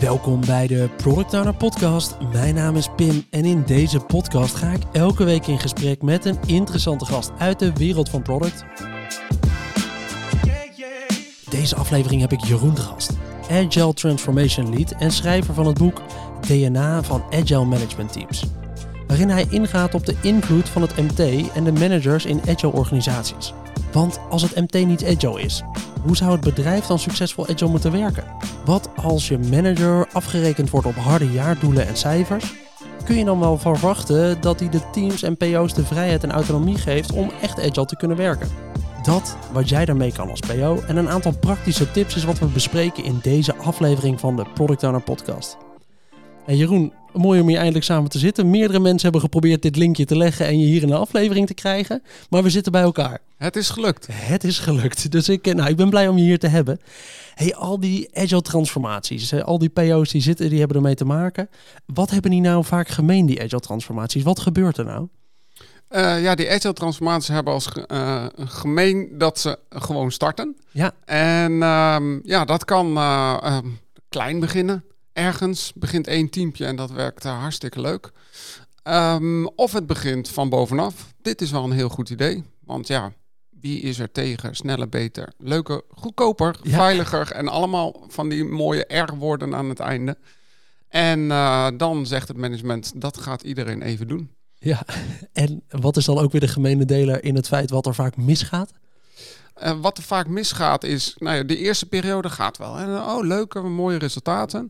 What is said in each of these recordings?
Welkom bij de Product Owner Podcast. Mijn naam is Pim en in deze podcast ga ik elke week in gesprek met een interessante gast uit de wereld van product. Deze aflevering heb ik Jeroen de gast, Agile Transformation Lead en schrijver van het boek DNA van Agile Management Teams. Waarin hij ingaat op de invloed van het MT en de managers in agile organisaties. Want als het MT niet agile is, hoe zou het bedrijf dan succesvol agile moeten werken? Wat als je manager afgerekend wordt op harde jaardoelen en cijfers? Kun je dan wel verwachten dat hij de teams en PO's de vrijheid en autonomie geeft om echt agile te kunnen werken? Dat wat jij daarmee kan als PO en een aantal praktische tips is wat we bespreken in deze aflevering van de Product Owner Podcast. Hey Jeroen, mooi om hier eindelijk samen te zitten. Meerdere mensen hebben geprobeerd dit linkje te leggen en je hier in een aflevering te krijgen. Maar we zitten bij elkaar. Het is gelukt. Het is gelukt. Dus ik, nou, ik ben blij om je hier te hebben. Hey, al die agile transformaties, al die PO's die zitten, die hebben ermee te maken. Wat hebben die nou vaak gemeen, die agile transformaties? Wat gebeurt er nou? Uh, ja, die agile transformaties hebben als uh, gemeen dat ze gewoon starten. Ja. En uh, ja, dat kan uh, klein beginnen ergens begint één teampje en dat werkt uh, hartstikke leuk. Um, of het begint van bovenaf. Dit is wel een heel goed idee. Want ja, wie is er tegen? Sneller, beter, leuker, goedkoper, veiliger en allemaal van die mooie R-woorden aan het einde. En uh, dan zegt het management, dat gaat iedereen even doen. Ja, en wat is dan ook weer de gemene deler in het feit wat er vaak misgaat? Uh, wat er vaak misgaat is, nou ja, de eerste periode gaat wel. Hè? Oh, leuke, mooie resultaten.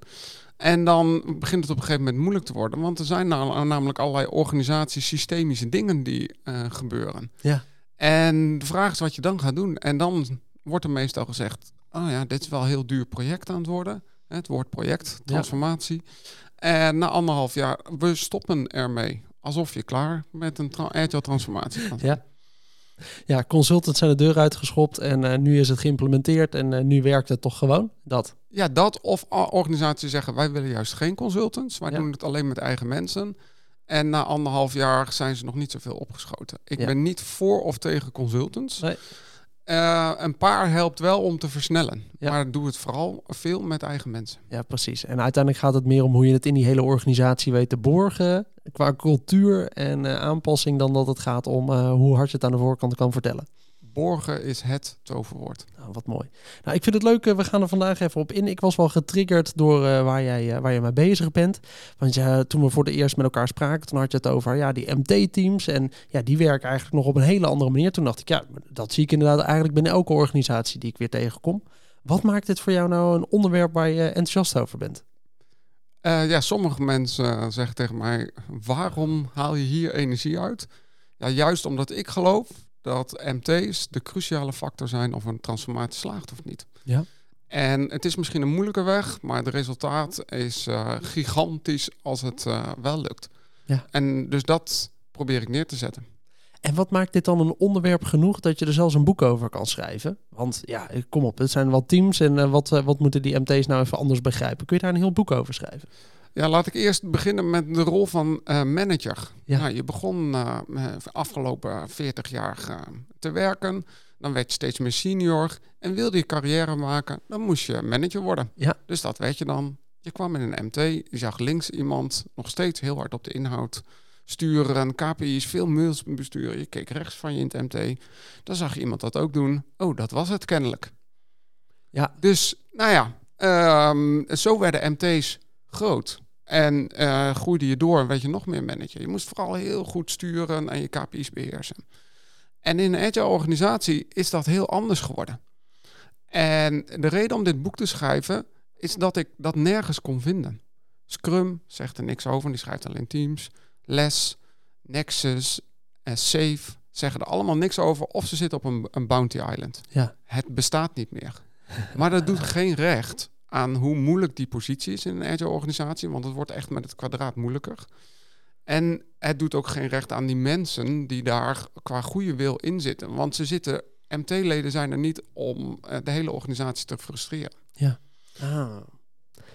En dan begint het op een gegeven moment moeilijk te worden. Want er zijn namelijk allerlei organisaties, systemische dingen die uh, gebeuren. Ja. En de vraag is wat je dan gaat doen. En dan wordt er meestal gezegd, oh ja, dit is wel een heel duur project aan het worden. Het woord project, transformatie. Ja. En na anderhalf jaar, we stoppen ermee. Alsof je klaar met een tra agile transformatie gaat. Ja. Ja, consultants zijn de deur uitgeschopt en uh, nu is het geïmplementeerd en uh, nu werkt het toch gewoon? Dat. Ja, dat of organisaties zeggen wij willen juist geen consultants, wij ja. doen het alleen met eigen mensen. En na anderhalf jaar zijn ze nog niet zoveel opgeschoten. Ik ja. ben niet voor of tegen consultants. Nee. Uh, een paar helpt wel om te versnellen. Ja. Maar doe het vooral veel met eigen mensen. Ja, precies. En uiteindelijk gaat het meer om hoe je het in die hele organisatie weet te borgen. Qua cultuur en uh, aanpassing, dan dat het gaat om uh, hoe hard je het aan de voorkant kan vertellen. Borgen is het toverwoord. Nou, wat mooi. Nou, ik vind het leuk. We gaan er vandaag even op in. Ik was wel getriggerd door uh, waar, jij, uh, waar je mee bezig bent. Want uh, toen we voor de eerst met elkaar spraken, toen had je het over ja, die MT-teams. En ja, die werken eigenlijk nog op een hele andere manier. Toen dacht ik, ja, dat zie ik inderdaad eigenlijk binnen elke organisatie die ik weer tegenkom. Wat maakt dit voor jou nou een onderwerp waar je enthousiast over bent? Uh, ja, sommige mensen zeggen tegen mij: waarom haal je hier energie uit? Ja, juist omdat ik geloof dat MT's de cruciale factor zijn of een transformatie slaagt of niet. Ja. En het is misschien een moeilijke weg, maar het resultaat is uh, gigantisch als het uh, wel lukt. Ja. En dus dat probeer ik neer te zetten. En wat maakt dit dan een onderwerp genoeg dat je er zelfs een boek over kan schrijven? Want ja, kom op, het zijn wat teams en uh, wat, wat moeten die MT's nou even anders begrijpen? Kun je daar een heel boek over schrijven? Ja, laat ik eerst beginnen met de rol van uh, manager. Ja. Nou, je begon uh, afgelopen 40 jaar uh, te werken. Dan werd je steeds meer senior. En wilde je carrière maken, dan moest je manager worden. Ja. Dus dat weet je dan. Je kwam in een MT, je zag links iemand nog steeds heel hard op de inhoud sturen. KPI's, veel mails besturen. Je keek rechts van je in het MT. Dan zag je iemand dat ook doen. Oh, dat was het kennelijk. Ja. Dus, nou ja, um, zo werden MT's groot. En uh, groeide je door en werd je nog meer manager. Je moest vooral heel goed sturen en je KPI's beheersen. En in een agile organisatie is dat heel anders geworden. En de reden om dit boek te schrijven is dat ik dat nergens kon vinden. Scrum zegt er niks over, die schrijft alleen Teams. Les, Nexus en Safe zeggen er allemaal niks over of ze zitten op een, een bounty island. Ja. Het bestaat niet meer. Maar dat doet geen recht aan hoe moeilijk die positie is in een agile organisatie, want het wordt echt met het kwadraat moeilijker. En het doet ook geen recht aan die mensen die daar qua goede wil in zitten, want ze zitten, MT-leden zijn er niet om de hele organisatie te frustreren. Ja. Ah.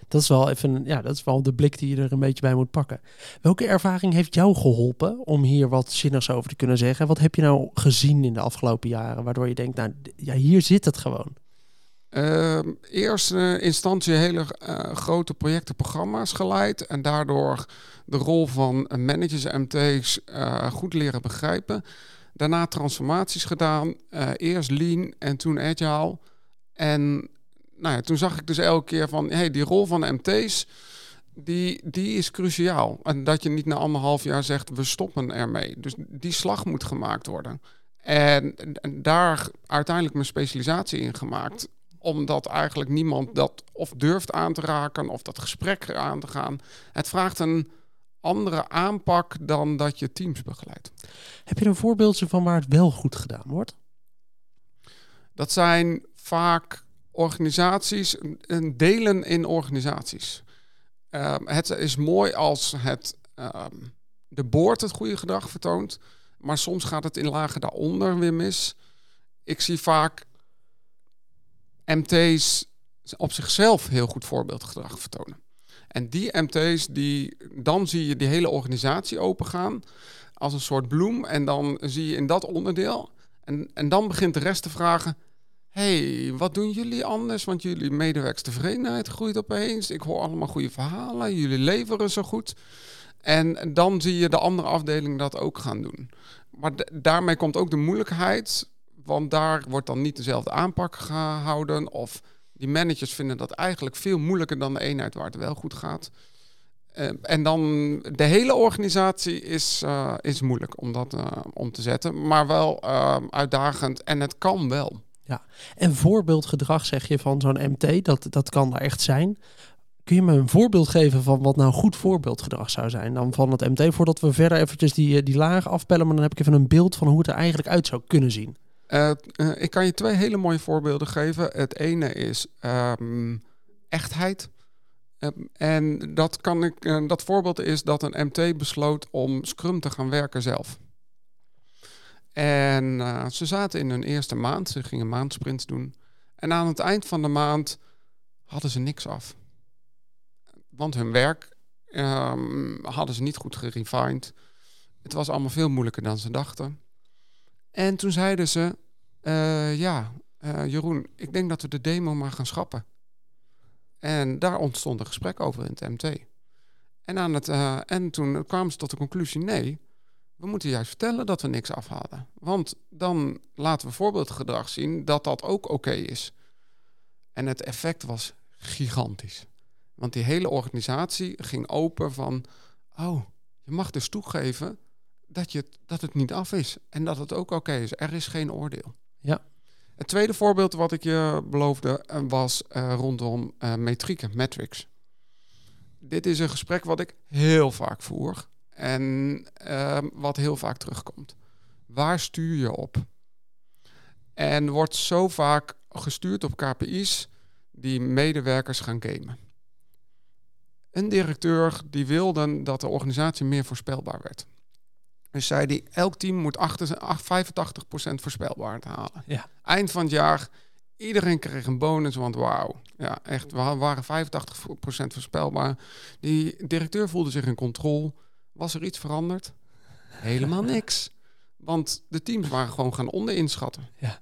Dat is wel even, ja, dat is wel de blik die je er een beetje bij moet pakken. Welke ervaring heeft jou geholpen om hier wat zinnigs over te kunnen zeggen? Wat heb je nou gezien in de afgelopen jaren, waardoor je denkt, nou, ja, hier zit het gewoon? Ehm, eerste instantie hele uh, grote projectenprogramma's geleid en daardoor de rol van managers MT's uh, goed leren begrijpen. Daarna transformaties gedaan, uh, eerst lean en toen agile. En nou ja, toen zag ik dus elke keer van, hey, die rol van MT's, die, die is cruciaal. En dat je niet na anderhalf jaar zegt, we stoppen ermee. Dus die slag moet gemaakt worden. En, en daar uiteindelijk mijn specialisatie in gemaakt omdat eigenlijk niemand dat of durft aan te raken of dat gesprek aan te gaan. Het vraagt een andere aanpak dan dat je teams begeleidt. Heb je een voorbeeldje van waar het wel goed gedaan wordt? Dat zijn vaak organisaties, delen in organisaties. Um, het is mooi als het, um, de boord het goede gedrag vertoont, maar soms gaat het in lagen daaronder weer mis. Ik zie vaak MT's op zichzelf heel goed voorbeeldgedrag vertonen. En die MT's, die, dan zie je die hele organisatie opengaan als een soort bloem. En dan zie je in dat onderdeel. En, en dan begint de rest te vragen: hey, wat doen jullie anders? Want jullie medewerkstevredenheid groeit opeens. Ik hoor allemaal goede verhalen. Jullie leveren zo goed. En dan zie je de andere afdeling dat ook gaan doen. Maar daarmee komt ook de moeilijkheid want daar wordt dan niet dezelfde aanpak gehouden. Of die managers vinden dat eigenlijk veel moeilijker dan de eenheid waar het wel goed gaat. Uh, en dan de hele organisatie is, uh, is moeilijk om dat uh, om te zetten, maar wel uitdagend en het kan wel. Ja, en voorbeeldgedrag zeg je van zo'n MT, dat, dat kan daar echt zijn. Kun je me een voorbeeld geven van wat nou goed voorbeeldgedrag zou zijn dan van het MT, voordat we verder eventjes die, die laag afpellen, maar dan heb ik even een beeld van hoe het er eigenlijk uit zou kunnen zien. Uh, ik kan je twee hele mooie voorbeelden geven. Het ene is um, echtheid. Um, en dat, kan ik, uh, dat voorbeeld is dat een MT besloot om Scrum te gaan werken zelf. En ze zaten in hun eerste maand, ze gingen maandsprints doen. En aan het eind van de maand hadden ze niks af. Want hun werk um, hadden ze niet goed gerefined. Het was allemaal veel moeilijker dan ze dachten. En toen zeiden ze, uh, ja, uh, Jeroen, ik denk dat we de demo maar gaan schrappen. En daar ontstond een gesprek over in het MT. En, aan het, uh, en toen kwamen ze tot de conclusie, nee, we moeten juist vertellen dat we niks afhalen. Want dan laten we voorbeeldgedrag zien dat dat ook oké is. En het effect was gigantisch. Want die hele organisatie ging open van, oh, je mag dus toegeven dat, je, dat het niet af is. En dat het ook oké is. Er is geen oordeel. Ja. Het tweede voorbeeld wat ik je beloofde eh, was uh, rondom uh, metrieken, metrics. Dit is een gesprek wat ik heel vaak voer en uh, wat heel vaak terugkomt. Waar stuur je op? En wordt zo vaak gestuurd op KPI's die medewerkers gaan gamen. Een directeur die wilde dat de organisatie meer voorspelbaar werd. Dus zei hij, elk team moet 85% voorspelbaar halen. Ja. Eind van het jaar, iedereen kreeg een bonus, want wauw. Ja, echt, we waren 85% voorspelbaar. Die directeur voelde zich in controle. Was er iets veranderd? Helemaal niks. Want de teams waren gewoon gaan onderinschatten. Ja.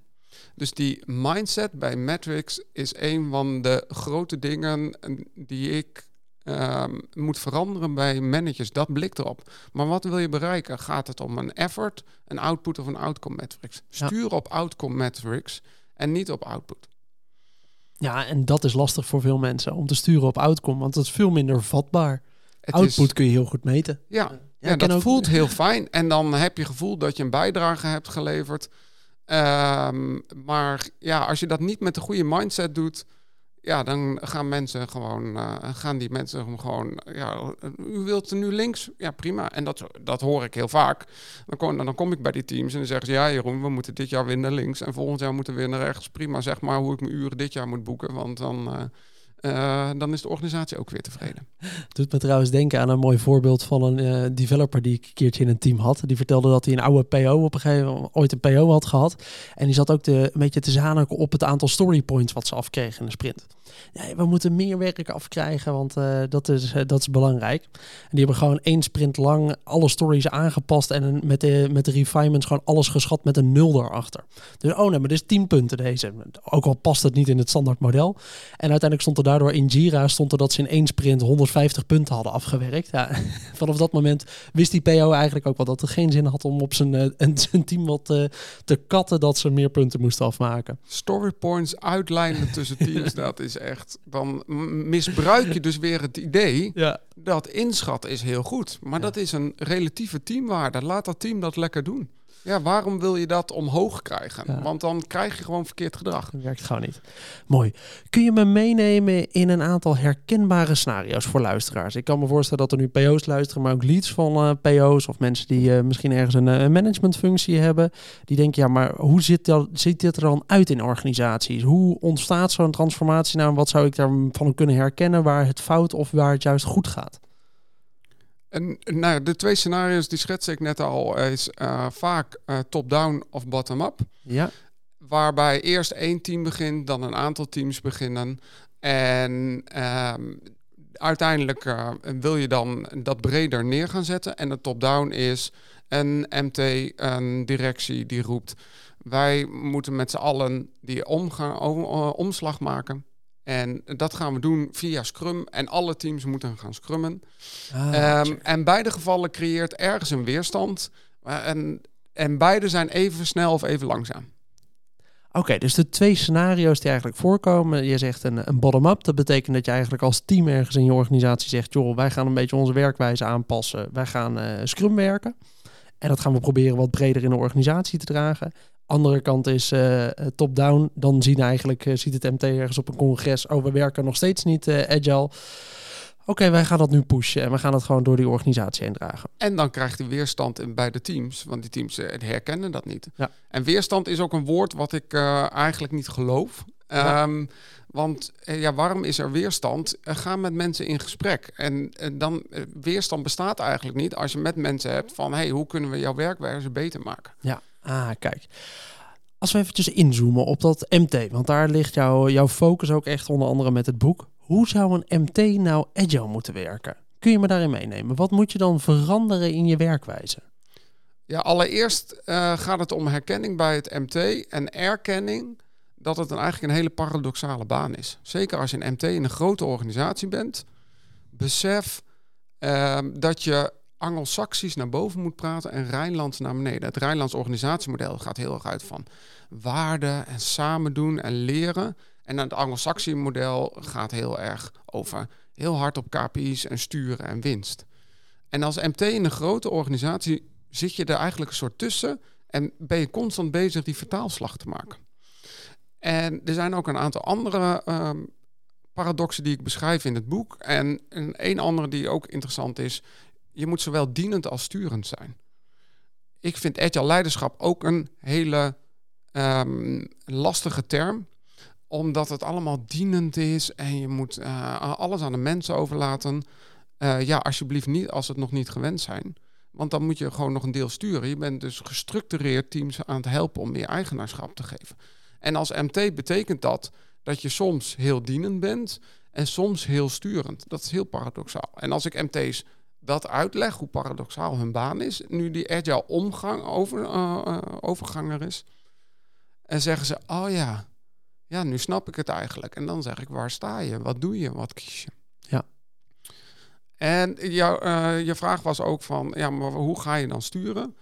Dus die mindset bij Matrix is een van de grote dingen die ik um, moet veranderen bij managers. Dat blik erop. Maar wat wil je bereiken? Gaat het om een effort, een output of een outcome metrics? Stuur op outcome metrics en niet op output. Ja, en dat is lastig voor veel mensen om te sturen op outcome, want dat is veel minder vatbaar. Het output is, kun je heel goed meten. Ja, ja, ja dat ook... voelt heel fijn. En dan heb je gevoel dat je een bijdrage hebt geleverd. Um, maar ja, als je dat niet met de goede mindset doet, ja, dan gaan mensen gewoon, uh, gaan die mensen gewoon, ja, u wilt nu links? Ja, prima. En dat, dat hoor ik heel vaak. Dan kom, dan kom ik bij die teams en dan zeggen ze, ja Jeroen, we moeten dit jaar weer naar links en volgend jaar moeten we weer naar rechts. Prima, zeg maar hoe ik mijn uren dit jaar moet boeken, want dan, uh, uh, dan is de organisatie ook weer tevreden. Doet me trouwens denken aan een mooi voorbeeld van een uh, developer die ik een keertje in een team had. Die vertelde dat hij een oude PO op een gegeven moment ooit een PO had gehad. En die zat ook een beetje te zaniken op het aantal story points wat ze afkregen in de sprint. Nee, we moeten meer werk afkrijgen, want uh, dat, is, dat is belangrijk. En die hebben gewoon één sprint lang alle stories aangepast en met de, met de refinements gewoon alles geschat met een nul erachter. Dus oh nee, maar dit is 10 punten deze. Ook al past het niet in het standaard model. En uiteindelijk stond er daardoor in Jira stond er dat ze in één sprint 150 punten hadden afgewerkt. Ja, vanaf dat moment wist die PO eigenlijk ook wel dat het geen zin had om op zijn, uh, zijn team wat uh, te katten dat ze meer punten moesten afmaken. Story points uitlijnen tussen teams, dat is echt. Dan misbruik je dus weer het idee ja. dat inschatten is heel goed. Maar dat is een relatieve teamwaarde. Laat dat team dat lekker doen. Ja, waarom wil je dat omhoog krijgen? Want dan krijg je gewoon verkeerd gedrag. Dat werkt gewoon niet. Mooi. Kun je me meenemen in een aantal herkenbare scenario's voor luisteraars? Ik kan me voorstellen dat er nu PO's luisteren, maar ook leads van uh, PO's of mensen die uh, misschien ergens een, een, managementfunctie hebben. Die denken, ja, maar hoe ziet, dat, ziet dit er dan uit in organisaties? Hoe ontstaat zo'n transformatie nou? En wat zou ik daarvan kunnen herkennen waar het fout of waar het juist goed gaat? En nou, de twee scenario's die schets ik net al, is uh, vaak uh, top-down of bottom-up. Ja. Waarbij eerst één team begint, dan een aantal teams beginnen. En um, uiteindelijk uh, wil je dan dat breder neer gaan zetten. En de top-down is een MT, een directie die roept... wij moeten met z'n allen die omslag maken en dat gaan we doen via Scrum. En alle teams moeten gaan scrummen. Ah, um, en beide gevallen creëert ergens een weerstand. En, en beide zijn even snel of even langzaam. Oké, dus de twee scenario's die eigenlijk voorkomen. Je zegt een, een bottom-up. Dat betekent dat je eigenlijk als team ergens in je organisatie zegt... joh, wij gaan een beetje onze werkwijze aanpassen. Wij gaan uh, Scrum werken. En dat gaan we proberen wat breder in de organisatie te dragen. Andere kant is uh, top-down. Dan zien eigenlijk, uh, ziet het MT ergens op een congres. Oh, we werken nog steeds niet agile. Oké, wij gaan dat nu pushen en we gaan het gewoon door die organisatie heen dragen. En dan krijgt hij weerstand in beide teams, want die teams herkennen dat niet. Ja. En weerstand is ook een woord wat ik eigenlijk niet geloof. Ja. Um, want ja, waarom is er weerstand? ga met mensen in gesprek. En, en dan weerstand bestaat eigenlijk niet als je met mensen hebt van hey, hoe kunnen we jouw werkwijze beter maken? Ja. Ah, kijk. Als we eventjes inzoomen op dat MT, want daar ligt jouw jouw focus ook echt onder andere met het boek. Hoe zou een MT nou agile moeten werken? Kun je me daarin meenemen? Wat moet je dan veranderen in je werkwijze? Ja, allereerst uh, gaat het om herkenning bij het MT en erkenning dat het een, eigenlijk een hele paradoxale baan is. Zeker als je een MT in een grote organisatie bent, besef uh, dat je Anglo-Saxisch naar boven moet praten en Rijnlands naar beneden. Het Rijnlands organisatiemodel gaat heel erg uit van waarde en samen doen en leren. En het Anglo-Saxisch model gaat heel erg over heel hard op KPI's en sturen en winst. En als MT in een grote organisatie zit je er eigenlijk een soort tussen en ben je constant bezig die vertaalslag te maken. En er zijn ook een aantal andere um, paradoxen die ik beschrijf in het boek. En een, een andere die ook interessant is, je moet zowel dienend als sturend zijn. Ik vind agile leiderschap ook een hele um, lastige term omdat het allemaal dienend is en je moet uh, alles aan de mensen overlaten. Uh, ja, alsjeblieft niet als het nog niet gewend zijn. Want dan moet je gewoon nog een deel sturen. Je bent dus gestructureerd teams aan het helpen om meer eigenaarschap te geven. En als MT betekent dat dat je soms heel dienend bent en soms heel sturend. Dat is heel paradoxaal. En als ik MT's dat uitleg, hoe paradoxaal hun baan is, nu die agile omgang over, uh, overganger is. En zeggen ze, oh ja, ja, nu snap ik het eigenlijk. En dan zeg ik, waar sta je? Wat doe je? Wat kies je? Ja. En jou, uh, je vraag was ook van, ja, maar hoe ga je dan sturen?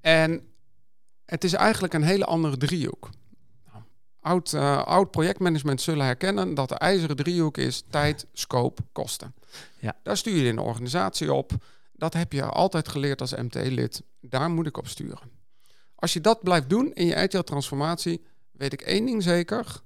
En het is eigenlijk een hele andere driehoek oud, uh, oud projectmanagement zullen herkennen dat de ijzeren driehoek is tijd, scope, kosten. Ja. Daar stuur je in organisatie op. Dat heb je altijd geleerd als MT-lid. Daar moet ik op sturen. Als je dat blijft doen in je agile transformatie, weet ik één ding zeker.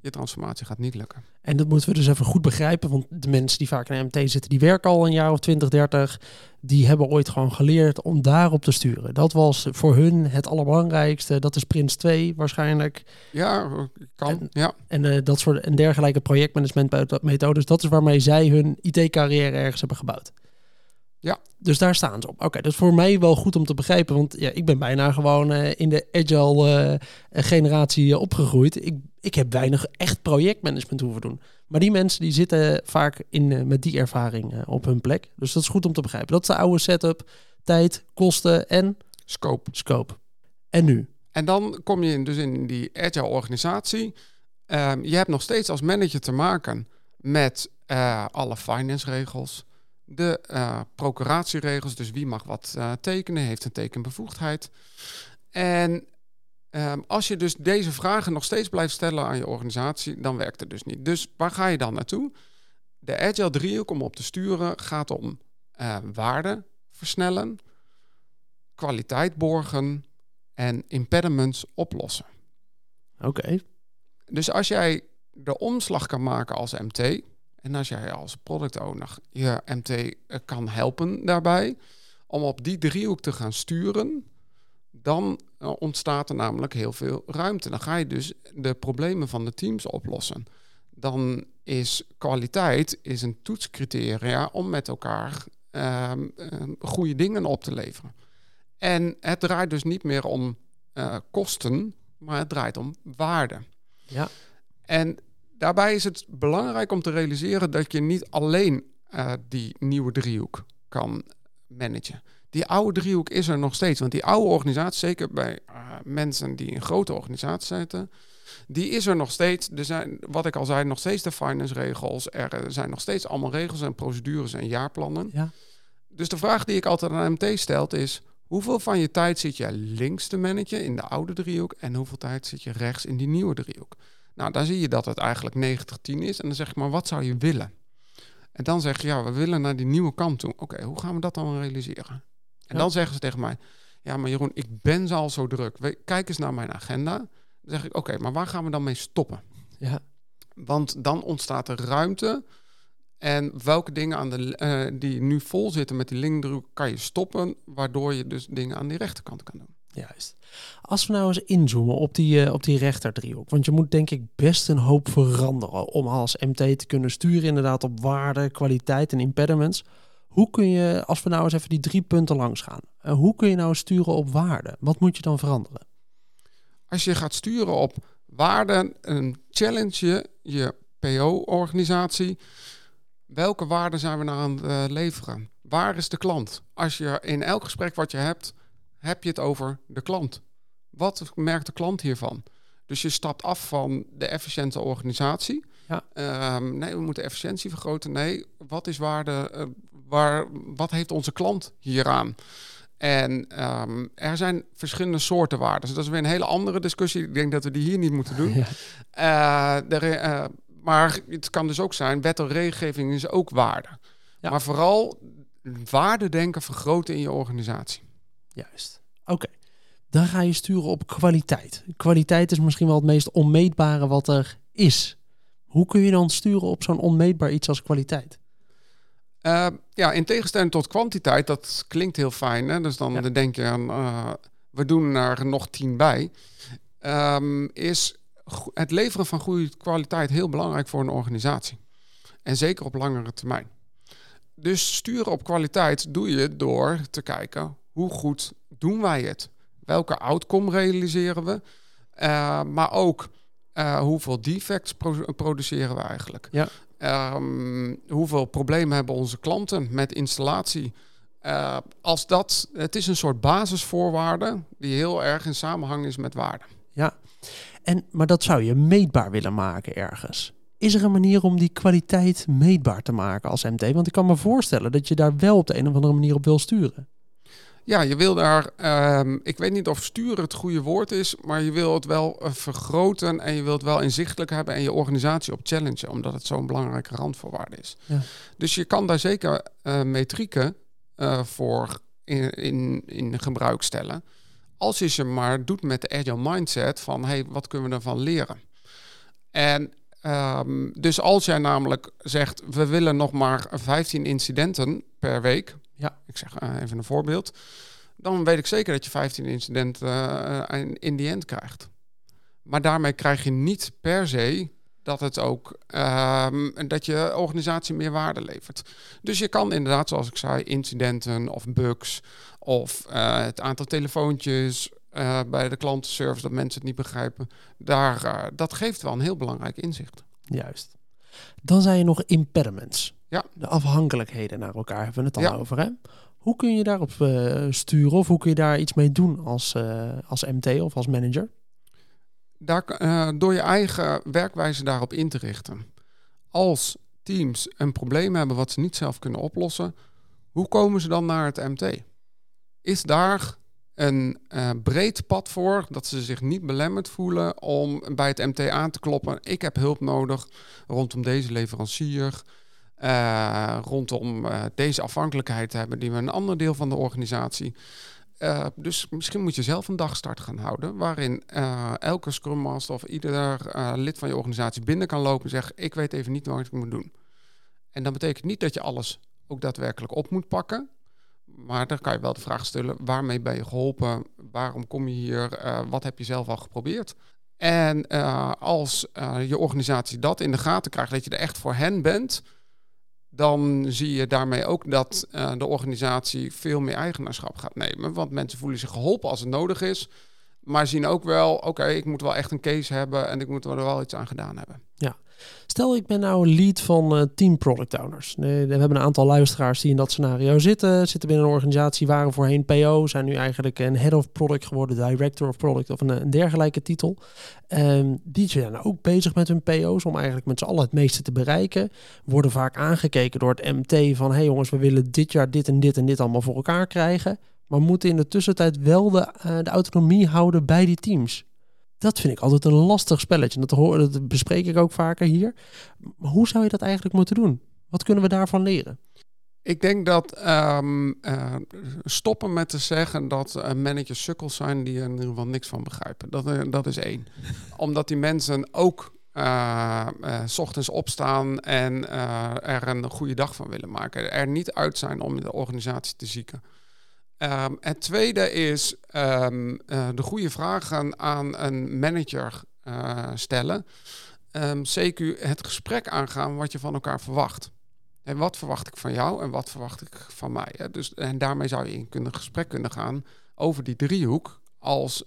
Je transformatie gaat niet lukken. En dat moeten we dus even goed begrijpen, want de mensen die vaak in MT zitten, die werken al een jaar of 20, 30. Die hebben ooit gewoon geleerd om daarop te sturen. Dat was voor hun het allerbelangrijkste. Dat is Prins 2 waarschijnlijk. Ja, kan. En- ja. En eh, dat soort en dergelijke projectmanagementmethodes. Dat is waarmee zij hun IT-carrière ergens hebben gebouwd. Ja. Dus daar staan ze op. Oké, dat is voor mij wel goed om te begrijpen. Want ja, ik ben bijna gewoon eh, in de agile eh, generatie eh, opgegroeid. Ik, ik heb weinig echt projectmanagement hoeven doen. Maar die mensen die zitten vaak in, met die ervaring op hun plek. Dus dat is goed om te begrijpen. Dat is de oude setup. Tijd, kosten en Scope. scope. En nu? En dan kom je dus in die agile organisatie. Ehm, je hebt nog steeds als manager te maken met alle finance regels. De eh, procuratieregels, dus wie mag wat eh, tekenen, heeft een tekenbevoegdheid. En ehm, als je dus deze vragen nog steeds blijft stellen aan je organisatie, dan werkt het dus niet. Dus waar ga je dan naartoe? De agile driehoek om op te sturen gaat om eh, waarde versnellen, kwaliteit borgen en impediments oplossen. Oké. Dus als jij de omslag kan maken als MT en als jij als product owner je MT eh, kan helpen daarbij om op die driehoek te gaan sturen, dan eh, ontstaat er namelijk heel veel ruimte. Dan ga je dus de problemen van de teams oplossen. Dan is kwaliteit is een toetscriteria om met elkaar ehm, ehm, goede dingen op te leveren. En het draait dus niet meer om eh, kosten, maar het draait om waarde. Ja. En daarbij is het belangrijk om te realiseren dat je niet alleen eh, die nieuwe driehoek kan managen. Die oude driehoek is er nog steeds. Want die oude organisatie, zeker bij eh, mensen die in grote organisaties zitten, die is er nog steeds. Er zijn, wat ik al zei, nog steeds de finance regels. Er zijn nog steeds allemaal regels en procedures en jaarplannen. Ja. Dus de vraag die ik altijd aan MT stel is: hoeveel van je tijd zit je links te managen in de oude driehoek en hoeveel tijd zit je rechts in die nieuwe driehoek? Nou, dan zie je dat het eigenlijk 90-10 is. En dan zeg ik maar, wat zou je willen? En dan zeg je, ja, we willen naar die nieuwe kant toe. Oké, hoe gaan we dat dan realiseren? En Ja. dan zeggen ze tegen mij, ja, maar Jeroen, ik ben al zo druk. Kijk eens naar mijn agenda. Dan zeg ik, oké, maar waar gaan we dan mee stoppen? Ja. Want dan ontstaat er ruimte. En welke dingen aan de, eh, die nu vol zitten met die linkdruk kan je stoppen, waardoor je dus dingen aan die rechterkant kan doen. Juist. Als we nou eens inzoomen op die, eh, op die rechterdriehoek. Want je moet denk ik best een hoop veranderen om als MT te kunnen sturen inderdaad op waarde, kwaliteit en impediments. Hoe kun je, als we nou eens even die drie punten langs gaan. eh, hoe kun je nou sturen op waarde? Wat moet je dan veranderen? Als je gaat sturen op waarden, een challenge je je PO-organisatie. Welke waarden zijn we nou aan het eh, leveren? Waar is de klant? Als je in elk gesprek wat je hebt, heb je het over de klant. Wat merkt de klant hiervan? Dus je stapt af van de efficiënte organisatie. Ja. Ehm, nee, we moeten efficiëntie vergroten. Nee, wat is waarde? eh, waar, wat heeft onze klant hieraan? En ehm, er zijn verschillende soorten waarden. Dus dat is weer een hele andere discussie. Ik denk dat we die hier niet moeten doen. Ja. Eh, de eh, maar het kan dus ook zijn, wet en regelgeving is ook waarde. Ja. Maar vooral waardedenken vergroten in je organisatie. Juist. Oké. Dan ga je sturen op kwaliteit. Kwaliteit is misschien wel het meest onmeetbare wat er is. Hoe kun je dan sturen op zo'n onmeetbaar iets als kwaliteit? Eh, ja, in tegenstelling tot kwantiteit, dat klinkt heel fijn. Hè? Dus dan Ja. denk je aan, eh, we doen er nog tien bij. Ehm, is het leveren van goede kwaliteit heel belangrijk voor een organisatie. En zeker op langere termijn. Dus sturen op kwaliteit doe je door te kijken hoe goed doen wij het? Welke outcome realiseren we? Eh, maar ook eh, hoeveel defects pro- produceren we eigenlijk? Ja. Ehm, hoeveel problemen hebben onze klanten met installatie? Eh, als dat, het is een soort basisvoorwaarde die heel erg in samenhang is met waarde. Ja. En, maar dat zou je meetbaar willen maken ergens. Is er een manier om die kwaliteit meetbaar te maken als MT? Want ik kan me voorstellen dat je daar wel op de een of andere manier op wil sturen. Ja, je wil daar, ehm, ik weet niet of sturen het goede woord is, maar je wil het wel eh, vergroten en je wilt wel inzichtelijk hebben en je organisatie op challengen, omdat het zo'n belangrijke randvoorwaarde is. Ja. Dus je kan daar zeker eh, metrieken eh, voor in, in, in gebruik stellen. Als je ze maar doet met de agile mindset van, hey, wat kunnen we ervan leren? En ehm, dus als jij namelijk zegt, we willen nog maar 15 incidenten per week. Ja. Ik zeg uh, even een voorbeeld. Dan weet ik zeker dat je 15 incidenten uh, in die end krijgt. Maar daarmee krijg je niet per se dat het ook um, dat je organisatie meer waarde levert. Dus je kan inderdaad, zoals ik zei, incidenten of bugs of uh, het aantal telefoontjes bij de klantenservice dat mensen het niet begrijpen, daar, dat geeft wel een heel belangrijk inzicht. Juist. Dan zijn je nog impediments. Ja. De afhankelijkheden naar elkaar hebben we het al ja. over. Hè? Hoe kun je daarop sturen of hoe kun je daar iets mee doen als, als MT of als manager? daar, uh, door je eigen werkwijze daarop in te richten. Als teams een probleem hebben wat ze niet zelf kunnen oplossen, hoe komen ze dan naar het MT? Is daar een breed pad voor dat ze zich niet belemmerd voelen om bij het MT aan te kloppen? Ik heb hulp nodig rondom deze leverancier. Uh, rondom deze afhankelijkheid hebben die we een ander deel van de organisatie. Uh, dus misschien moet je zelf een dagstart gaan houden. Waarin elke Scrum Master of ieder lid van je organisatie binnen kan lopen en zeggen: Ik weet even niet wat ik moet doen. En dat betekent niet dat je alles ook daadwerkelijk op moet pakken. Maar dan kan je wel de vraag stellen: waarmee ben je geholpen? Waarom kom je hier? wat heb je zelf al geprobeerd? En als je organisatie dat in de gaten krijgt, dat je er echt voor hen bent, dan zie je daarmee ook dat uh, de organisatie veel meer eigenaarschap gaat nemen. Want mensen voelen zich geholpen als het nodig is. Maar zien ook wel, oké, ik moet wel echt een case hebben en ik moet er wel iets aan gedaan hebben. Ja. Stel, ik ben nou lead van uh, team product owners. We hebben een aantal luisteraars die in dat scenario zitten. Zitten binnen een organisatie, waren voorheen PO, zijn nu eigenlijk een head of product geworden, director of product of een, dergelijke titel. Um, die zijn ook bezig met hun PO's om eigenlijk met z'n allen het meeste te bereiken. Worden vaak aangekeken door het MT van, hey jongens, we willen dit jaar dit en dit en dit allemaal voor elkaar krijgen. Maar moeten in de tussentijd wel de, uh, de autonomie houden bij die teams. Dat vind ik altijd een lastig spelletje. Dat, hoor, dat bespreek ik ook vaker hier. Maar hoe zou je dat eigenlijk moeten doen? Wat kunnen we daarvan leren? Ik denk dat um, uh, stoppen met te zeggen dat uh, managers sukkels zijn die er in ieder geval niks van begrijpen. Dat, uh, dat is één. Omdat die mensen ook s ochtends opstaan en er een goede dag van willen maken. Er niet uit zijn om de organisatie te zieken. Um, het tweede is um, uh, de goede vragen aan een manager uh, stellen. Um, CQ het gesprek aangaan wat je van elkaar verwacht. En wat verwacht ik van jou en wat verwacht ik van mij? Hè? Dus, en daarmee zou je in een gesprek kunnen gaan over die driehoek als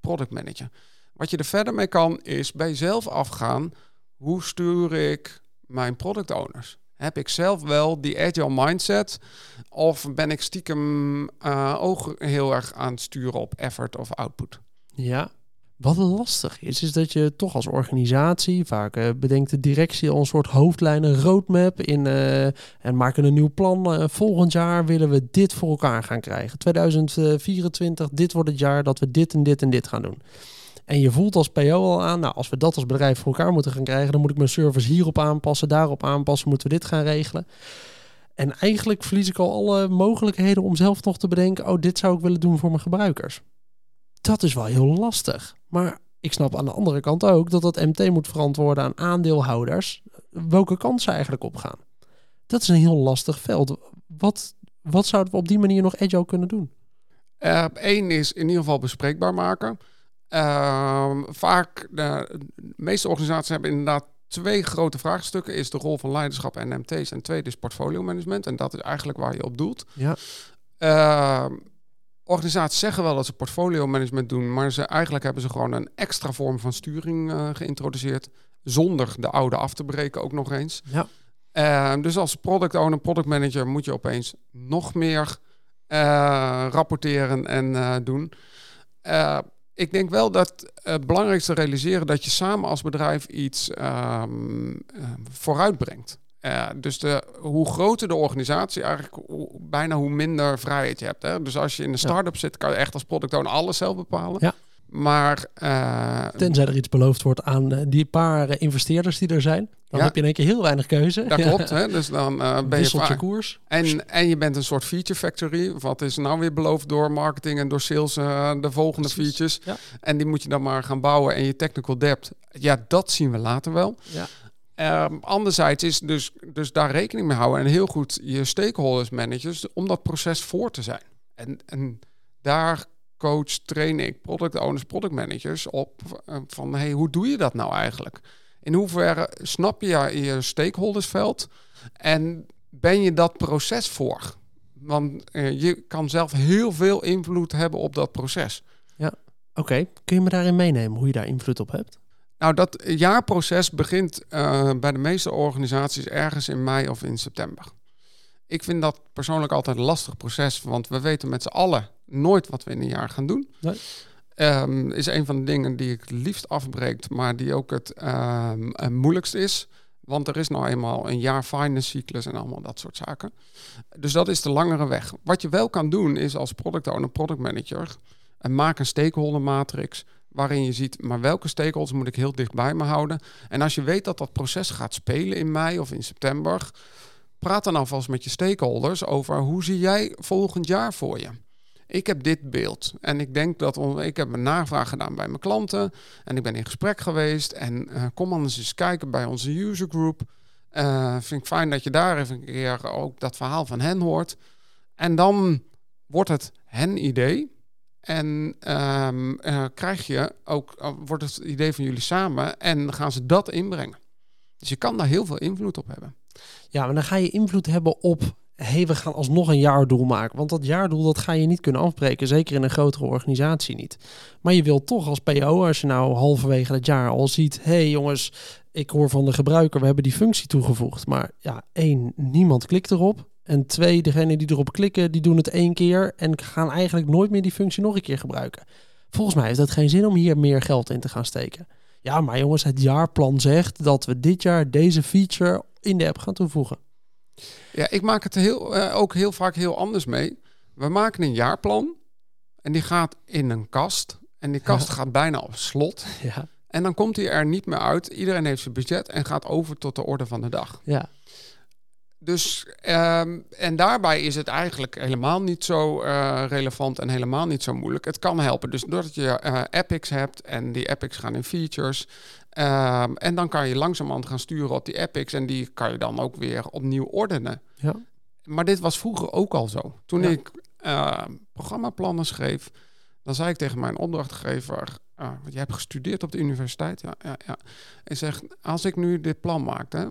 product manager. Wat je er verder mee kan, is bij jezelf afgaan. Hoe stuur ik mijn product owners? Heb ik zelf wel die agile mindset? Of ben ik stiekem uh, ook heel erg aan het sturen op effort of output? Ja, wat lastig is, is dat je toch als organisatie, vaak uh, bedenkt de directie al een soort hoofdlijnen, roadmap in uh, en maken een nieuw plan. Volgend jaar willen we dit voor elkaar gaan krijgen. 2024, dit wordt het jaar dat we dit en dit en dit gaan doen. En je voelt als PO al aan, nou, als we dat als bedrijf voor elkaar moeten gaan krijgen, dan moet ik mijn service hierop aanpassen, daarop aanpassen, moeten we dit gaan regelen. En eigenlijk verlies ik al alle mogelijkheden om zelf nog te bedenken, oh, dit zou ik willen doen voor mijn gebruikers. Dat is wel heel lastig. Maar ik snap aan de andere kant ook dat dat MT moet verantwoorden aan aandeelhouders welke kant ze eigenlijk opgaan. Dat is een heel lastig veld. Wat, wat zouden we op die manier nog agile kunnen doen? Eén uh, is in ieder geval bespreekbaar maken. Uh, vaak, de, de, meeste organisaties hebben inderdaad twee grote vraagstukken. Is de rol van leiderschap en MT's. En tweede is portfolio management. En dat is eigenlijk waar je op doelt. Ja. Uh, organisaties zeggen wel dat ze portfolio management doen. Maar ze, eigenlijk hebben ze gewoon een extra vorm van sturing uh, geïntroduceerd. Zonder de oude af te breken ook nog eens. Ja. Uh, dus als product owner, product manager moet je opeens nog meer uh, rapporteren en doen ik denk wel dat het belangrijkste realiseren dat je samen als bedrijf iets um, vooruitbrengt. Uh, dus de, hoe groter de organisatie, eigenlijk hoe, bijna hoe minder vrijheid je hebt. Hè? Dus als je in een start-up ja. zit, kan je echt als product owner alles zelf bepalen. Ja. Maar, uh, Tenzij er iets beloofd wordt aan die paar investeerders die er zijn. Dan Ja. heb je in één keer heel weinig keuze. Dat klopt. Hè? Dus dan eh, ben je Wisselt je vaak- koers. En, en je bent een soort feature factory. Wat is nou weer beloofd door marketing en door sales eh, de volgende Precies, features. ja. En die moet je dan maar gaan bouwen. En je technical debt, ja, dat zien we later wel. Ja. Ehm, anderzijds is dus, dus daar rekening mee houden. En heel goed je stakeholders managers om dat proces voor te zijn. En, en daar coach, train ik product owners, product managers op. eh, van hey, hoe doe je dat nou eigenlijk? In hoeverre snap je je, stakeholdersveld? En ben je dat proces voor? Want eh, je kan zelf heel veel invloed hebben op dat proces. Oké, kun je me daarin meenemen hoe je daar invloed op hebt? Nou, dat jaarproces begint eh, bij de meeste organisaties ergens in mei of in september. Ik vind dat persoonlijk altijd een lastig proces, want we weten met z'n allen nooit wat we in een jaar gaan doen. Nee. Ehm, is een van de dingen die ik het liefst afbreekt, maar die ook het ehm, eh, moeilijkst is. Want er is nou eenmaal een jaar finance cyclus en allemaal dat soort zaken. Dus dat is de langere weg. Wat je wel kan doen is als product owner, product manager, en maak een stakeholder matrix waarin je ziet, maar welke stakeholders moet ik heel dicht bij me houden? En als je weet dat dat proces gaat spelen in mei of in september, praat dan alvast met je stakeholders over hoe zie jij volgend jaar voor je? Ik heb dit beeld en ik denk dat ik heb een navraag gedaan bij mijn klanten en ik ben in gesprek geweest en eh, kom anders eens kijken bij onze user group. Eh, vind ik fijn dat je daar even een keer ook dat verhaal van hen hoort. En dan wordt het hen idee. En ehm, eh, krijg je ook, wordt het idee van jullie samen en gaan ze dat inbrengen. Dus je kan daar heel veel invloed op hebben. Ja, maar dan ga je invloed hebben op... hey, we gaan alsnog een jaardoel maken. Want dat jaardoel dat ga je niet kunnen afbreken. Zeker in een grotere organisatie niet. Maar je wilt toch als PO, als je nou halverwege het jaar al ziet... hey jongens, ik hoor van de gebruiker, we hebben die functie toegevoegd. Maar ja, één, niemand klikt erop. En twee, degenen die erop klikken, die doen het één keer... en gaan eigenlijk nooit meer die functie nog een keer gebruiken. Volgens mij heeft het geen zin om hier meer geld in te gaan steken. Ja, maar jongens, het jaarplan zegt dat we dit jaar deze feature in de app gaan toevoegen. Ja, ik maak het heel, eh, ook heel vaak heel anders mee. We maken een jaarplan en die gaat in een kast. En die kast gaat bijna op slot. Ja, En dan komt hij er niet meer uit. Iedereen heeft zijn budget en gaat over tot de orde van de dag. ja, Dus, ehm, en daarbij is het eigenlijk helemaal niet zo eh, relevant en helemaal niet zo moeilijk. Het kan helpen. Dus doordat je eh, epics hebt en die epics gaan in features. Ehm, en dan kan je langzamerhand gaan sturen op die epics. En die kan je dan ook weer opnieuw ordenen. ja. Maar dit was vroeger ook al zo. Toen Ja. ik eh, programmaplannen schreef, dan zei ik tegen mijn opdrachtgever: ah, want jij hebt gestudeerd op de universiteit. Ja, ja, ja. En zeg: Als ik nu dit plan maak, hè,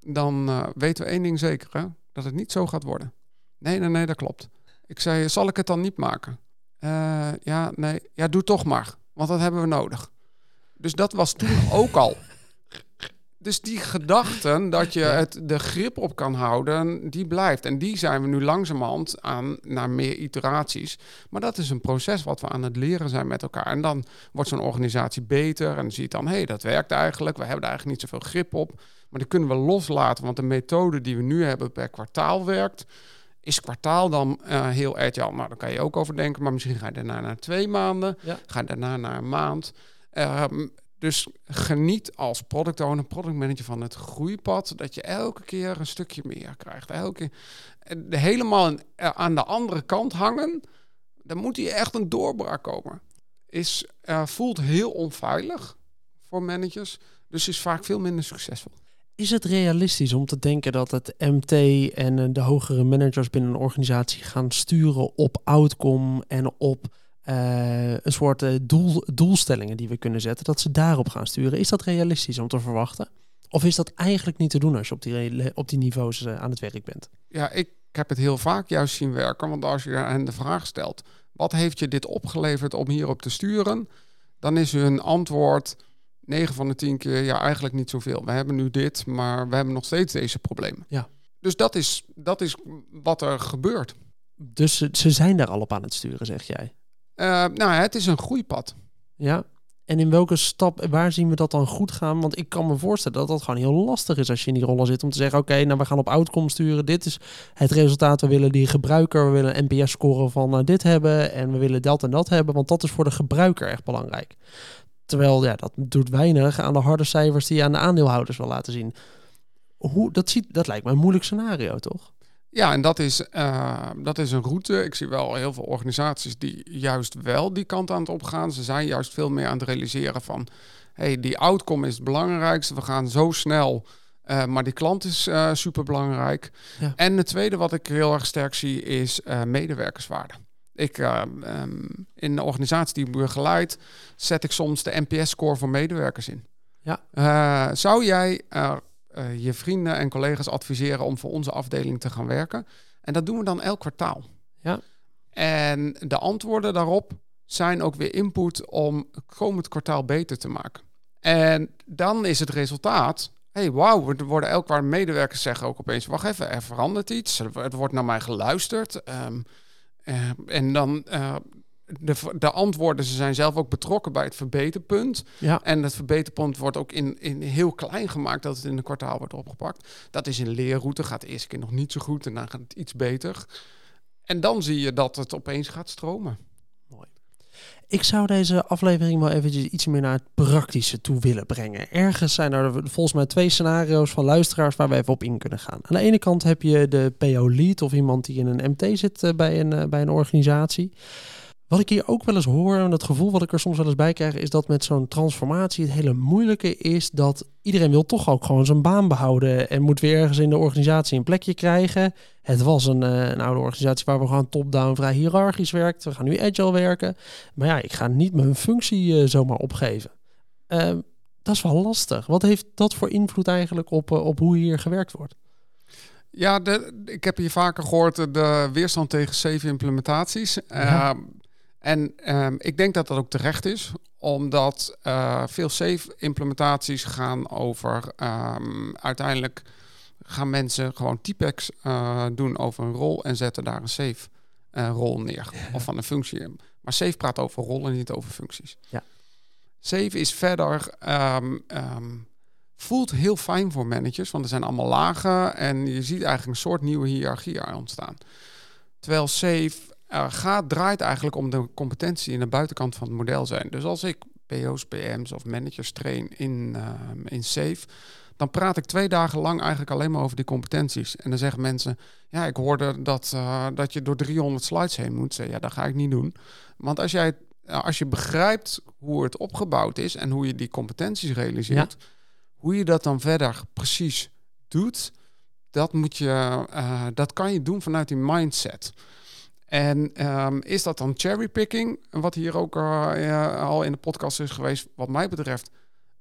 dan eh, weten we één ding zeker: hè, dat het niet zo gaat worden. Nee, nee, nee, dat klopt. Ik zei: Zal ik het dan niet maken? "Eh, ja, nee. Ja, doe toch maar, want dat hebben we nodig. Dus dat was toen ook al. Dus die gedachten dat je het, de grip op kan houden, die blijft. En die zijn we nu langzamerhand aan naar meer iteraties. Maar dat is een proces wat we aan het leren zijn met elkaar. En dan wordt zo'n organisatie beter en dan zie je dan, hé, hey, dat werkt eigenlijk. We hebben er eigenlijk niet zoveel grip op. Maar die kunnen we loslaten, want de methode die we nu hebben per kwartaal werkt. Is kwartaal dan eh, heel agile? Nou, daar kan je ook over denken. Maar misschien ga je daarna naar twee maanden. Ja. Ga je daarna naar een maand. Ehm, dus geniet als product owner, product manager van het groeipad. Dat je elke keer een stukje meer krijgt. Elke helemaal eh, aan de andere kant hangen. Dan moet hier echt een doorbraak komen. Is, eh, voelt heel onveilig voor managers. Dus is vaak veel minder succesvol. Is het realistisch om te denken dat het MT en eh, de hogere managers binnen een organisatie gaan sturen op outcome en op eh, een soort eh, doel, doelstellingen die we kunnen zetten, dat ze daarop gaan sturen? Is dat realistisch om te verwachten? Of is dat eigenlijk niet te doen als je op die, op die niveaus eh, aan het werk bent? Ja, ik heb het heel vaak juist zien werken. Want als je hen de vraag stelt: wat heeft je dit opgeleverd om hierop te sturen? Dan is hun antwoord 9 van de 10 keer ja, eigenlijk niet zoveel. We hebben nu dit, maar we hebben nog steeds deze problemen. Ja. Dus dat is, dat is wat er gebeurt. Dus ze, ze zijn daar al op aan het sturen, zeg jij. Eh, nou, het is een groeipad. Ja. En in welke stap, waar zien we dat dan goed gaan? Want ik kan me voorstellen dat dat gewoon heel lastig is als je in die rollen zit om te zeggen: oké, nou we gaan op outcome sturen. Dit is het resultaat. We willen die gebruiker, we willen een NPS-score van nou, dit hebben en we willen dat en dat hebben, want dat is voor de gebruiker echt belangrijk. Terwijl ja, dat doet weinig aan de harde cijfers die je aan de aandeelhouders wil laten zien. Hoe, dat, ziet, dat lijkt me een moeilijk scenario, toch? Ja, en dat is, uh, dat is een route. Ik zie wel heel veel organisaties die juist wel die kant aan het opgaan. Ze zijn juist veel meer aan het realiseren van... hey, die outcome is het belangrijkste. We gaan zo snel, uh, maar die klant is uh, super belangrijk. Ja. En het tweede wat ik heel erg sterk zie is medewerkerswaarde. Ik, um, in de organisatie die ik begeleid, zet ik soms de NPS-score voor medewerkers in. Ja. zou jij uh, je vrienden en collega's adviseren om voor onze afdeling te gaan werken. En dat doen we dan elk kwartaal. Ja. En de antwoorden daarop zijn ook weer input om komend kwartaal beter te maken. En dan is het resultaat. hey, wauw, er worden elk kwartaal medewerkers zeggen ook opeens: wacht even, er verandert iets. Er wordt naar mij geluisterd. Um, uh, en dan uh, de, de antwoorden, ze zijn zelf ook betrokken bij het verbeterpunt. Ja. En het verbeterpunt wordt ook in, in heel klein gemaakt dat het in een kwartaal wordt opgepakt. Dat is een leerroute, gaat de eerste keer nog niet zo goed en dan gaat het iets beter. En dan zie je dat het opeens gaat stromen. Mooi. Ik zou deze aflevering wel eventjes iets meer naar het praktische toe willen brengen. Ergens zijn er volgens mij twee scenario's van luisteraars waar we even op in kunnen gaan. Aan de ene kant heb je de PO-lead of iemand die in een MT zit eh, bij een, eh, bij een organisatie. Wat ik hier ook wel eens hoor, en dat gevoel wat ik er soms wel eens bij krijg, is dat met zo'n transformatie het hele moeilijke is dat iedereen wil toch ook gewoon zijn baan behouden en moet weer ergens in de organisatie een plekje krijgen. Het was een, uh, een oude organisatie waar we gewoon top-down vrij hiërarchisch werkt. We gaan nu agile werken. Maar ja, ik ga niet mijn functie uh, zomaar opgeven. Uh, dat is wel lastig. Wat heeft dat voor invloed eigenlijk op, op hoe hier gewerkt wordt? Ja, de, ik heb hier vaker gehoord de weerstand tegen zeven implementaties. Ja. Ehm, en um, ik denk dat dat ook terecht is, omdat uh, veel safe-implementaties gaan over um, uiteindelijk gaan mensen gewoon typex uh, doen over een rol en zetten daar een safe uh, rol neer of van een functie. Maar safe praat over rollen, niet over functies. Ja. Safe is verder um, voelt heel fijn voor managers, want er zijn allemaal lagen en je ziet eigenlijk een soort nieuwe hiërarchie ontstaan. Terwijl safe uh, gaat, draait eigenlijk om de competentie in de buitenkant van het model zijn. Dus als ik PO's, PM's of managers train in, uh, in SAFE, dan praat ik twee dagen lang eigenlijk alleen maar over die competenties. En dan zeggen mensen, ja, ik hoorde dat, uh, dat je door 300 slides heen moet. Ja, dat ga ik niet doen. Want als, jij, als je begrijpt hoe het opgebouwd is en hoe je die competenties realiseert, hoe je dat dan verder precies doet, dat, moet je, uh, dat kan je doen vanuit die mindset. En um, is dat dan cherrypicking, wat hier ook uh, al in de podcast is geweest, wat mij betreft?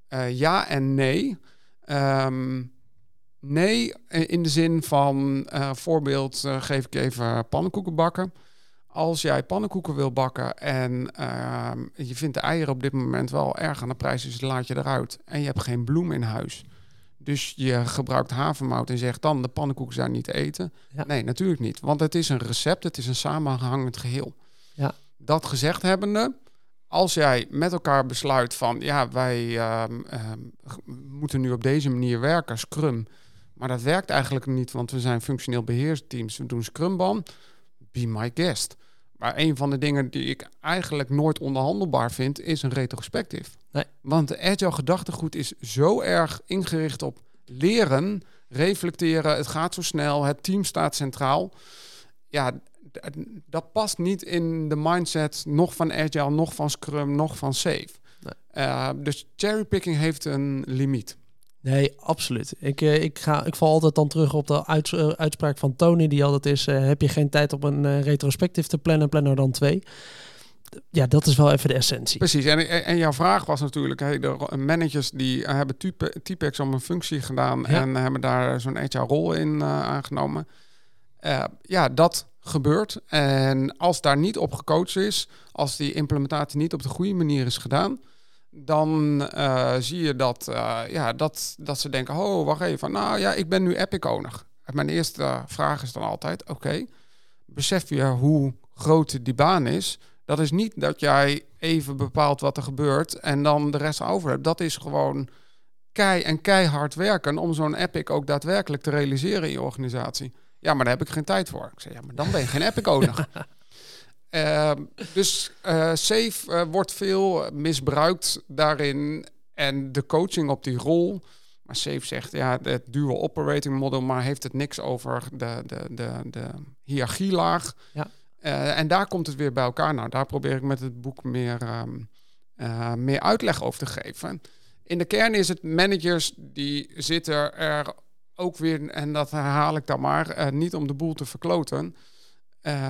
Uh, ja en nee. Um, nee, in de zin van, voorbeeld geef ik even pannenkoeken bakken. Als jij pannenkoeken wil bakken en ehm, je vindt de eieren op dit moment wel erg aan de prijs, dus laat je eruit. En je hebt geen bloem in huis dus je gebruikt havermout en zegt dan de pannenkoeken zijn niet te eten. Nee, natuurlijk niet. Want het is een recept, het is een samenhangend geheel. Ja. Dat gezegd hebbende, als jij met elkaar besluit van ja, wij ehm, ehm, moeten nu op deze manier werken, Scrum. Maar dat werkt eigenlijk niet, want we zijn functioneel beheersteams. We doen Scrumban. Be my guest. Maar een van de dingen die ik eigenlijk nooit onderhandelbaar vind, is een retrospectief. Nee. Want de agile gedachtegoed is zo erg ingericht op leren, reflecteren. Het gaat zo snel, het team staat centraal. Ja, dat past niet in de mindset nog van agile, nog van Scrum, nog van Safe. Nee. Uh, dus cherrypicking heeft een limiet. Nee, absoluut. Ik, uh, ik, ga, ik val altijd dan terug op de uits, uh, uitspraak van Tony, die altijd is: uh, heb je geen tijd om een retrospectief te plannen, plan er dan twee. Ja, dat is wel even de essentie. Precies. En, en jouw vraag was natuurlijk: hey, de managers die hebben type, typex om een functie gedaan en hebben daar zo'n HR-rol in aangenomen. ja, dat gebeurt. En als daar niet op gecoacht is, als die implementatie niet op de goede manier is gedaan, dan uh, zie je dat, uh, ja, dat, dat ze denken, oh, wacht even, nou ja, ik ben nu Epic owner. En mijn eerste vraag is dan altijd, oké, okay, besef je hoe groot die baan is? Dat is niet dat jij even bepaalt wat er gebeurt en dan de rest over hebt. Dat is gewoon kei en keihard werken om zo'n Epic ook daadwerkelijk te realiseren in je organisatie. Ja, maar daar heb ik geen tijd voor. Ik zeg, ja, maar dan ben je geen Epic owner. Ehm, dus uh, safe uh, wordt veel misbruikt daarin. En de coaching op die rol Maar Safe zegt, ja, het dual operating model, maar heeft het niks over de, de, de, de hiërarchielaag. Ja. Uh, en daar komt het weer bij elkaar. Nou, daar probeer ik met het boek meer, um, uh, meer uitleg over te geven. In de kern is het managers die zitten er ook weer, en dat herhaal ik dan maar, uh, niet om de boel te verkloten.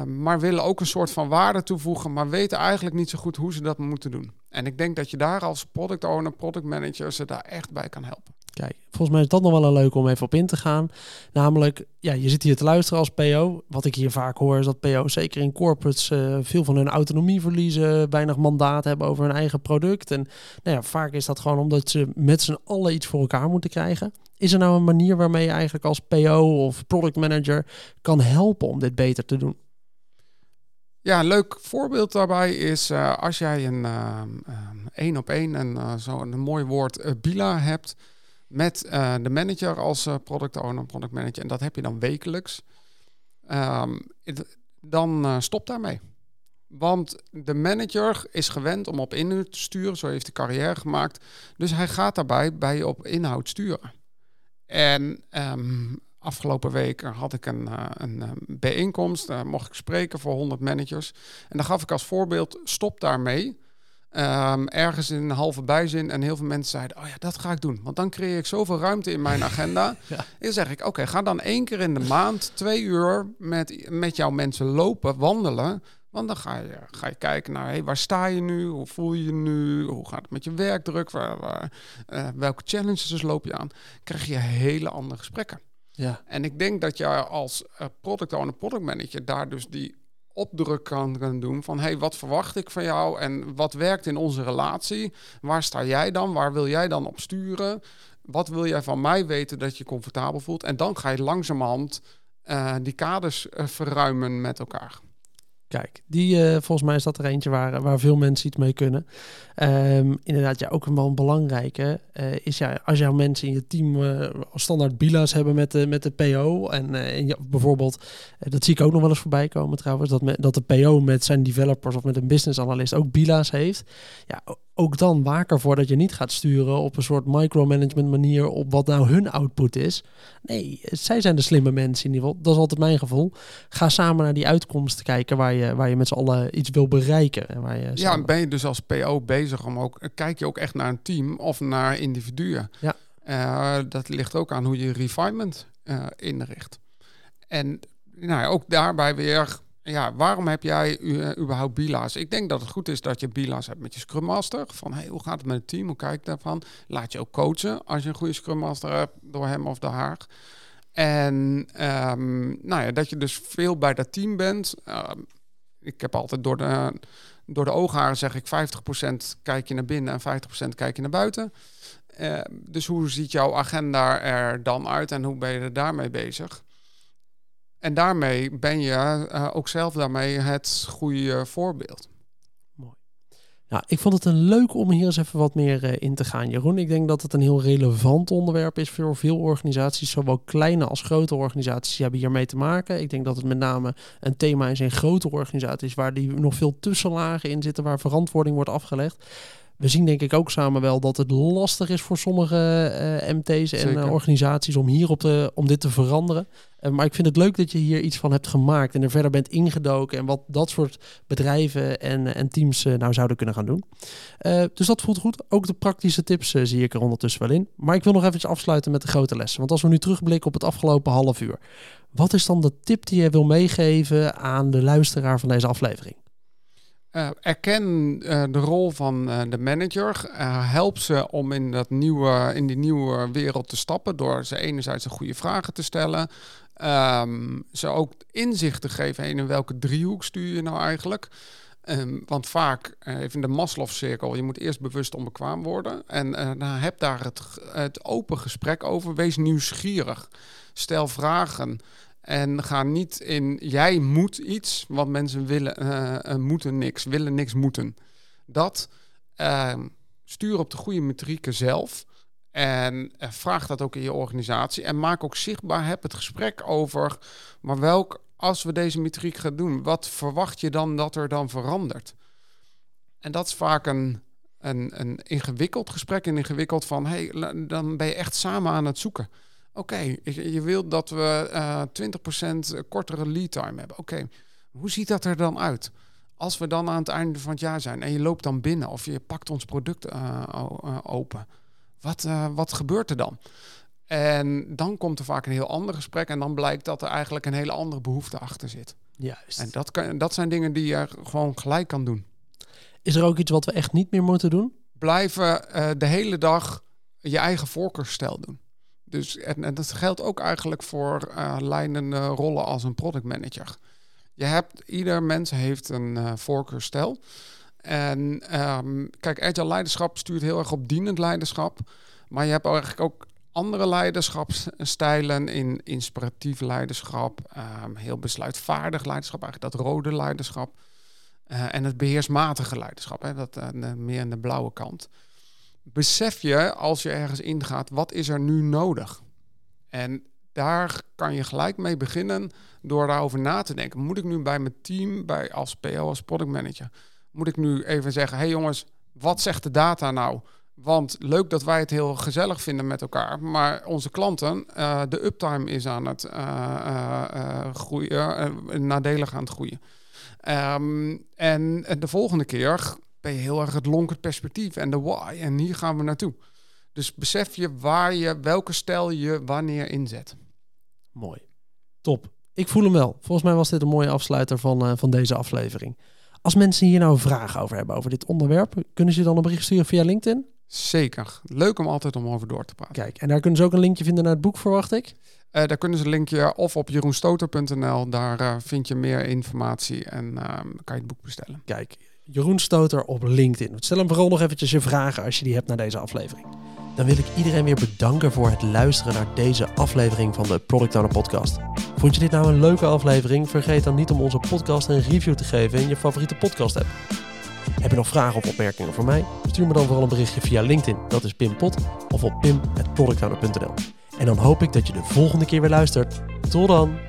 Maar willen ook een soort van waarde toevoegen, maar weten eigenlijk niet zo goed hoe ze dat moeten doen. En ik denk dat je daar als product owner, product manager, ze daar echt bij kan helpen. Kijk, volgens mij is dat nog wel een leuk om even op in te gaan. Namelijk, ja, je zit hier te luisteren als PO. Wat ik hier vaak hoor is dat PO's, zeker in corporates, uh, veel van hun autonomie verliezen, weinig mandaat hebben over hun eigen product. En nou ja, vaak is dat gewoon omdat ze met z'n allen iets voor elkaar moeten krijgen. Is er nou een manier waarmee je eigenlijk als PO of product manager kan helpen om dit beter te doen? Ja, een leuk voorbeeld daarbij is uh, als jij een één uh, op één en uh, zo een mooi woord bila hebt met de manager als product owner, product manager en dat heb je dan wekelijks, um, dan stop daarmee. Want de manager is gewend om op inhoud te sturen, zo heeft hij carrière gemaakt. Dus hij gaat daarbij bij op inhoud sturen. En Afgelopen week had ik een, uh, een uh, bijeenkomst, daar mocht ik spreken voor 100 managers. En dan gaf ik als voorbeeld, stop daarmee. Um, ergens in een halve bijzin en heel veel mensen zeiden, oh ja, dat ga ik doen. Want dan creëer ik zoveel ruimte in mijn agenda. ja. En dan zeg ik, oké, ga dan één keer in de maand twee uur met, met jouw mensen lopen, wandelen. Want dan ga je, ga je kijken naar hey, waar sta je nu, hoe voel je je nu, hoe gaat het met je werkdruk, waar, waar, uh, welke challenges loop je aan. krijg je hele andere gesprekken. Ja. En ik denk dat je als uh, product owner, product manager daar dus die opdruk kan, doen van hey, wat verwacht ik van jou en wat werkt in onze relatie? Waar sta jij dan? Waar wil jij dan op sturen? Wat wil jij van mij weten dat je comfortabel voelt? En dan ga je langzamerhand uh, die kaders uh, verruimen met elkaar. Kijk, die, uh, volgens mij is dat er eentje waar, waar veel mensen iets mee kunnen. Um, inderdaad, ja, ook een wel belangrijke uh, is ja, als jouw mensen in je team uh, standaard bila's hebben met de, met de PO. En, bijvoorbeeld, dat zie ik ook nog wel eens voorbij komen trouwens, dat, dat de PO met zijn developers of met een business analyst ook bila's heeft. Ja, ook dan waak ervoor dat je niet gaat sturen op een soort micromanagement manier op wat nou hun output is. Nee, zij zijn de slimme mensen in ieder geval. Dat is altijd mijn gevoel. Ga samen naar die uitkomst kijken waar je, waar je met z'n allen iets wil bereiken. En waar je ja, ben je dus als PO bezig om ook, kijk je ook echt naar een team of naar individuen. Ja. Uh, dat ligt ook aan hoe je refinement uh, inricht. En nou ja, ook daarbij weer ja, waarom heb jij uh, überhaupt bila's? Ik denk dat het goed is dat je bila's hebt met je Scrum Master. Van hoe gaat het met het team? Hoe kijk ik daarvan? Laat je ook coachen als je een goede Scrum Master hebt door hem of de haar. En um, nou ja, dat je dus veel bij dat team bent. Uh, ik heb altijd door de, door de oogharen zeg ik 50% kijk je naar binnen en 50% kijk je naar buiten. Uh, dus hoe ziet jouw agenda er dan uit en hoe ben je er daarmee bezig? En daarmee ben je uh, ook zelf daarmee het goede voorbeeld. Mooi. Nou, ik vond het een leuk om hier eens even wat meer uh, in te gaan, Jeroen. Ik denk dat het een heel relevant onderwerp is voor veel organisaties. Zowel kleine als grote organisaties hebben hiermee te maken. Ik denk dat het met name een thema is in grote organisaties waar die nog veel tussenlagen in zitten, waar verantwoording wordt afgelegd we zien denk ik ook samen wel dat het lastig is voor sommige uh, MT's en uh, organisaties om hierop te, om dit te veranderen. Uh, maar ik vind het leuk dat je hier iets van hebt gemaakt en er verder bent ingedoken en wat dat soort bedrijven en, en teams nou zouden kunnen gaan doen. dus dat voelt goed. Ook de praktische tips zie ik er ondertussen wel in. Maar ik wil nog even afsluiten met de grote lessen. Want als we nu terugblikken op het afgelopen half uur. Wat is dan de tip die je wil meegeven aan de luisteraar van deze aflevering? Uh, erken uh, de rol van uh, de manager. help ze om in, dat nieuwe, in die nieuwe wereld te stappen door ze enerzijds een goede vragen te stellen. Um, ze ook inzicht te geven in welke driehoek stuur je nou eigenlijk. Um, want vaak, even de Maslow-cirkel, je moet eerst bewust onbekwaam worden. En dan heb daar het, het open gesprek over. Wees nieuwsgierig. Stel vragen. En ga niet in jij moet iets, want mensen willen, uh, moeten niks, willen niks moeten. Dat uh, stuur op de goede metrieken zelf. En uh, vraag dat ook in je organisatie. En maak ook zichtbaar, heb het gesprek over, maar welk, als we deze metriek gaan doen, wat verwacht je dan dat er dan verandert? En dat is vaak een, een, een ingewikkeld gesprek. Een ingewikkeld van, hey, dan ben je echt samen aan het zoeken. Oké, je wilt dat we uh, 20% kortere lead time hebben. Oké, hoe ziet dat er dan uit? Als we dan aan het einde van het jaar zijn en je loopt dan binnen of je pakt ons product uh, open, wat, uh, wat gebeurt er dan? En dan komt er vaak een heel ander gesprek en dan blijkt dat er eigenlijk een hele andere behoefte achter zit. Juist. En dat, kan, dat zijn dingen die je gewoon gelijk kan doen. Is er ook iets wat we echt niet meer moeten doen? Blijven de hele dag je eigen voorkeursstijl doen. Dus, en, dat geldt ook eigenlijk voor uh, leidende rollen als een product manager. Je hebt, ieder mens heeft een uh, voorkeursstijl. En um, kijk, agile leiderschap stuurt heel erg op dienend leiderschap. Maar je hebt eigenlijk ook andere leiderschapsstijlen in inspiratief leiderschap, um, heel besluitvaardig leiderschap, eigenlijk dat rode leiderschap. Uh, en het beheersmatige leiderschap, hè, dat meer aan de blauwe kant. Besef je als je ergens ingaat, wat is er nu nodig? En daar kan je gelijk mee beginnen door daarover na te denken. Moet ik nu bij mijn team, bij als PO, als product manager, moet ik nu even zeggen: hey jongens, wat zegt de data nou? Want leuk dat wij het heel gezellig vinden met elkaar, maar onze klanten, uh, de uptime is aan het uh, uh, groeien, nadelig aan het groeien. En, en, de volgende keer ben je heel erg het lonkend perspectief en de why en hier gaan we naartoe. Dus besef je waar je, welke stijl je wanneer inzet. Mooi. Top. Ik voel hem wel. Volgens mij was dit een mooie afsluiter van, van deze aflevering. Als mensen hier nou vragen over hebben, over dit onderwerp, kunnen ze dan een bericht sturen via LinkedIn? Zeker. Leuk om altijd om over door te praten. Kijk, en daar kunnen ze ook een linkje vinden naar het boek, verwacht ik? Uh, daar kunnen ze een linkje of op jeroenstoter.nl. Daar uh, vind je meer informatie en uh, kan je het boek bestellen. Kijk, Jeroen Stoter op LinkedIn. Stel hem vooral nog eventjes je vragen als je die hebt naar deze aflevering. Dan wil ik iedereen weer bedanken voor het luisteren naar deze aflevering van de Product Owner Podcast. Vond je dit nou een leuke aflevering? Vergeet dan niet om onze podcast een review te geven in je favoriete podcast app. Heb je nog vragen of opmerkingen voor mij? Stuur me dan vooral een berichtje via LinkedIn, dat is Pim Pot, of op pim.productowner.nl. En dan hoop ik dat je de volgende keer weer luistert. Tot dan!